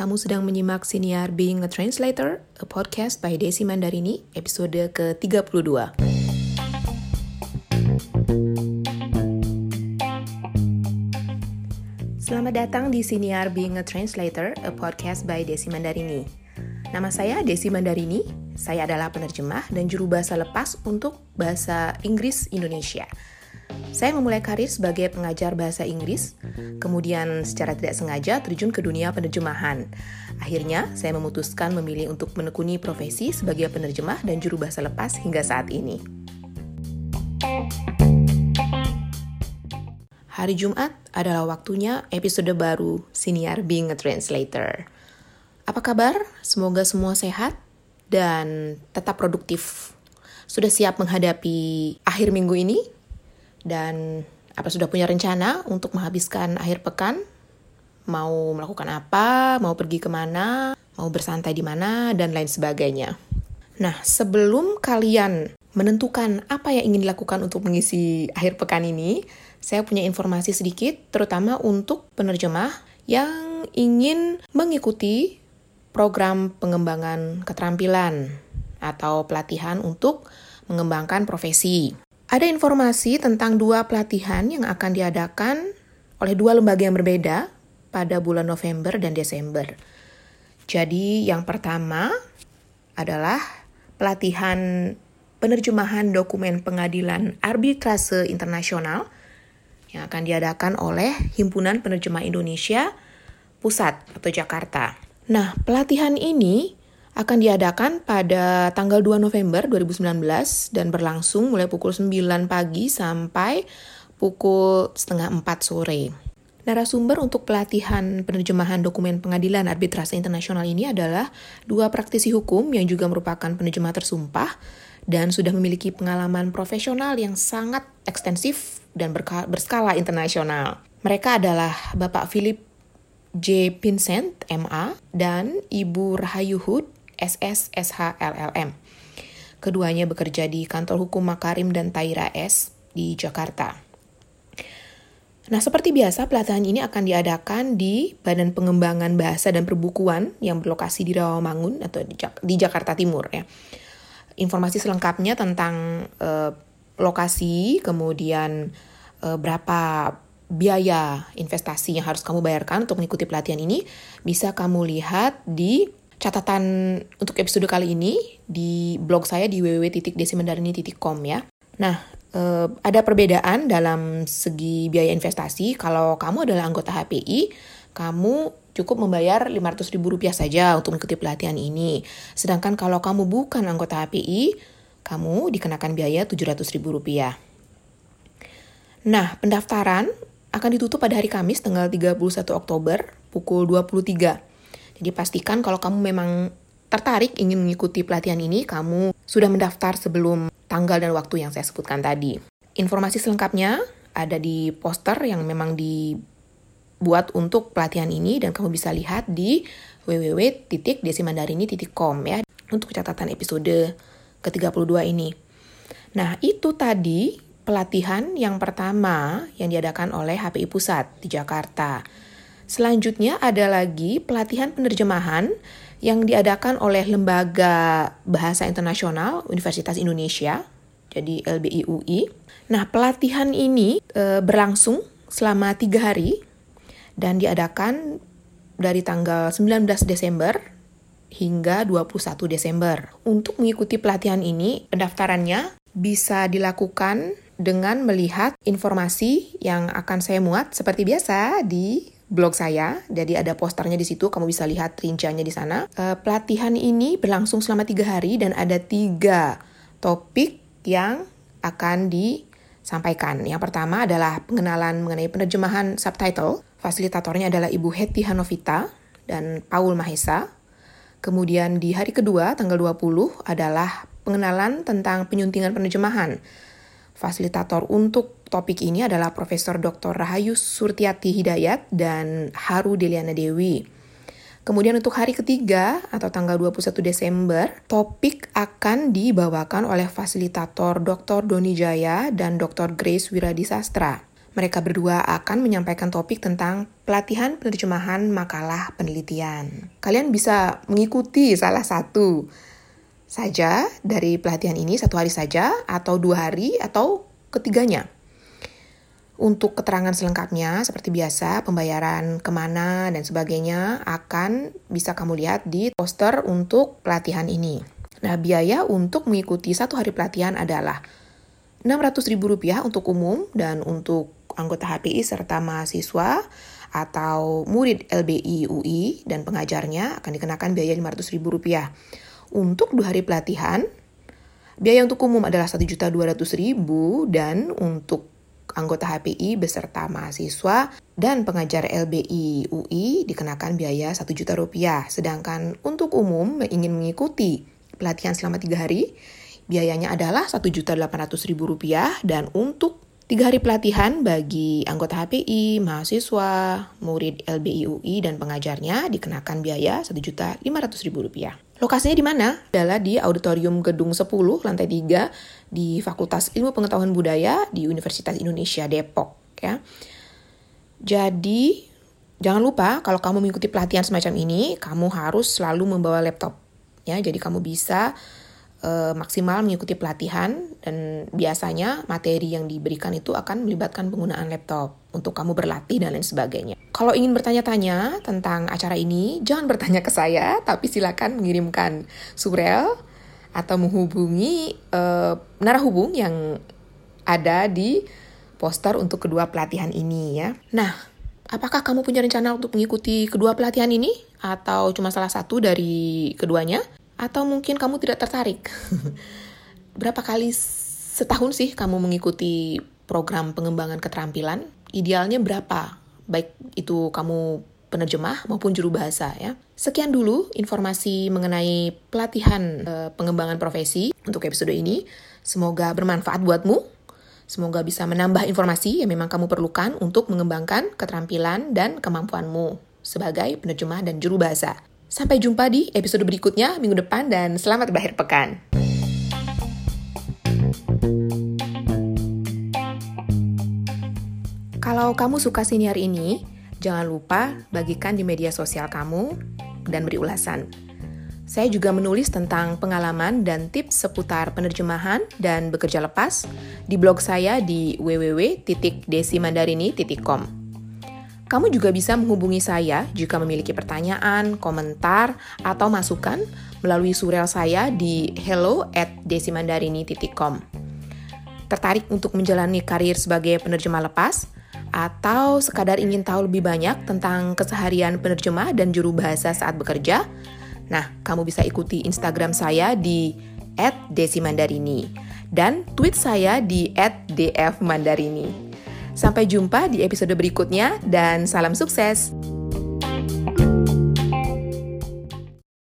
Kamu sedang menyimak Siniar Being a Translator, a podcast by Desi Mandarini, episode ke-32. Selamat datang di Siniar Being a Translator, a podcast by Desi Mandarini. Nama saya Desi Mandarini, saya adalah penerjemah dan juru bahasa lepas untuk bahasa Inggris Indonesia. Saya memulai karir sebagai pengajar bahasa Inggris, kemudian secara tidak sengaja terjun ke dunia penerjemahan. Akhirnya, saya memutuskan memilih untuk menekuni profesi sebagai penerjemah dan juru bahasa lepas hingga saat ini. Hari Jumat adalah waktunya episode baru Siniar Being a Translator. Apa kabar? Semoga semua sehat dan tetap produktif. Sudah siap menghadapi akhir minggu ini? Dan apa sudah punya rencana untuk menghabiskan akhir pekan? Mau melakukan apa? Mau pergi ke mana? Mau bersantai di mana? Dan lain sebagainya. Nah, sebelum kalian menentukan apa yang ingin dilakukan untuk mengisi akhir pekan ini, saya punya informasi sedikit, terutama untuk penerjemah yang ingin mengikuti program pengembangan keterampilan atau pelatihan untuk mengembangkan profesi. Ada informasi tentang dua pelatihan yang akan diadakan oleh dua lembaga yang berbeda pada bulan November dan Desember. Jadi, yang pertama adalah pelatihan penerjemahan dokumen pengadilan arbitrase internasional yang akan diadakan oleh Himpunan Penerjemah Indonesia Pusat atau Jakarta. Nah, pelatihan ini akan diadakan pada tanggal 2 November 2019 dan berlangsung mulai pukul 9 pagi sampai pukul setengah 4 sore. Narasumber untuk pelatihan penerjemahan dokumen pengadilan arbitrase internasional ini adalah dua praktisi hukum yang juga merupakan penerjemah tersumpah dan sudah memiliki pengalaman profesional yang sangat ekstensif dan berskala internasional. Mereka adalah Bapak Philip J. Vincent, MA, dan Ibu Rahayu Hood, SSSHLLM. Keduanya bekerja di Kantor Hukum Makarim dan Taira S di Jakarta. Nah, seperti biasa, pelatihan ini akan diadakan di Badan Pengembangan Bahasa dan Perbukuan yang berlokasi di Rawamangun atau di, Jak di Jakarta Timur ya. Informasi selengkapnya tentang uh, lokasi, kemudian uh, berapa biaya investasi yang harus kamu bayarkan untuk mengikuti pelatihan ini bisa kamu lihat di catatan untuk episode kali ini di blog saya di www.desimandarini.com ya. Nah, eh, ada perbedaan dalam segi biaya investasi. Kalau kamu adalah anggota HPI, kamu cukup membayar Rp500.000 saja untuk mengikuti pelatihan ini. Sedangkan kalau kamu bukan anggota HPI, kamu dikenakan biaya Rp700.000. Nah, pendaftaran akan ditutup pada hari Kamis tanggal 31 Oktober pukul 23 jadi pastikan kalau kamu memang tertarik ingin mengikuti pelatihan ini, kamu sudah mendaftar sebelum tanggal dan waktu yang saya sebutkan tadi. Informasi selengkapnya ada di poster yang memang dibuat untuk pelatihan ini dan kamu bisa lihat di www.desimandarini.com ya untuk catatan episode ke-32 ini. Nah, itu tadi pelatihan yang pertama yang diadakan oleh HPI Pusat di Jakarta. Selanjutnya ada lagi pelatihan penerjemahan yang diadakan oleh Lembaga Bahasa Internasional Universitas Indonesia, jadi LBIUI. Nah, pelatihan ini e, berlangsung selama tiga hari dan diadakan dari tanggal 19 Desember hingga 21 Desember. Untuk mengikuti pelatihan ini, pendaftarannya bisa dilakukan dengan melihat informasi yang akan saya muat seperti biasa di blog saya. Jadi ada posternya di situ, kamu bisa lihat rinciannya di sana. Uh, pelatihan ini berlangsung selama tiga hari dan ada tiga topik yang akan disampaikan. Yang pertama adalah pengenalan mengenai penerjemahan subtitle. Fasilitatornya adalah Ibu Heti Hanovita dan Paul Mahesa. Kemudian di hari kedua, tanggal 20, adalah pengenalan tentang penyuntingan penerjemahan. Fasilitator untuk topik ini adalah Profesor Dr. Rahayu Surtiati Hidayat dan Haru Deliana Dewi. Kemudian untuk hari ketiga atau tanggal 21 Desember, topik akan dibawakan oleh fasilitator Dr. Doni Jaya dan Dr. Grace Wiradisastra. Mereka berdua akan menyampaikan topik tentang pelatihan penerjemahan makalah penelitian. Kalian bisa mengikuti salah satu saja dari pelatihan ini satu hari saja atau dua hari atau ketiganya. Untuk keterangan selengkapnya, seperti biasa, pembayaran ke mana dan sebagainya akan bisa kamu lihat di poster untuk pelatihan ini. Nah, biaya untuk mengikuti satu hari pelatihan adalah Rp600.000 untuk umum dan untuk anggota HPI serta mahasiswa atau murid LBI UI dan pengajarnya akan dikenakan biaya Rp500.000. Untuk dua hari pelatihan, biaya untuk umum adalah Rp1.200.000 dan untuk anggota HPI beserta mahasiswa dan pengajar LBI UI dikenakan biaya 1 juta rupiah. Sedangkan untuk umum ingin mengikuti pelatihan selama tiga hari, biayanya adalah rp rupiah dan untuk Tiga hari pelatihan bagi anggota HPI, mahasiswa, murid LBI UI, dan pengajarnya dikenakan biaya Rp1.500.000. Lokasinya di mana? Adalah di Auditorium Gedung 10, lantai 3, di Fakultas Ilmu Pengetahuan Budaya di Universitas Indonesia Depok. Ya. Jadi, jangan lupa kalau kamu mengikuti pelatihan semacam ini, kamu harus selalu membawa laptop. Ya, jadi kamu bisa uh, maksimal mengikuti pelatihan dan biasanya materi yang diberikan itu akan melibatkan penggunaan laptop untuk kamu berlatih dan lain sebagainya. Kalau ingin bertanya-tanya tentang acara ini, jangan bertanya ke saya, tapi silakan mengirimkan surel atau menghubungi uh, narahubung yang ada di poster untuk kedua pelatihan ini ya. Nah, apakah kamu punya rencana untuk mengikuti kedua pelatihan ini atau cuma salah satu dari keduanya? Atau mungkin kamu tidak tertarik? Berapa kali setahun sih kamu mengikuti program pengembangan keterampilan? Idealnya berapa? Baik itu kamu penerjemah maupun juru bahasa ya. Sekian dulu informasi mengenai pelatihan e, pengembangan profesi untuk episode ini. Semoga bermanfaat buatmu. Semoga bisa menambah informasi yang memang kamu perlukan untuk mengembangkan keterampilan dan kemampuanmu sebagai penerjemah dan juru bahasa. Sampai jumpa di episode berikutnya minggu depan dan selamat berakhir pekan. Kalau kamu suka siniar ini, jangan lupa bagikan di media sosial kamu dan beri ulasan. Saya juga menulis tentang pengalaman dan tips seputar penerjemahan dan bekerja lepas di blog saya di www.desimandarini.com. Kamu juga bisa menghubungi saya jika memiliki pertanyaan, komentar, atau masukan melalui surel saya di hello at desimandarini.com. Tertarik untuk menjalani karir sebagai penerjemah lepas? Atau sekadar ingin tahu lebih banyak tentang keseharian penerjemah dan juru bahasa saat bekerja? Nah, kamu bisa ikuti Instagram saya di @desimandarini dan tweet saya di @dfmandarini. Sampai jumpa di episode berikutnya dan salam sukses.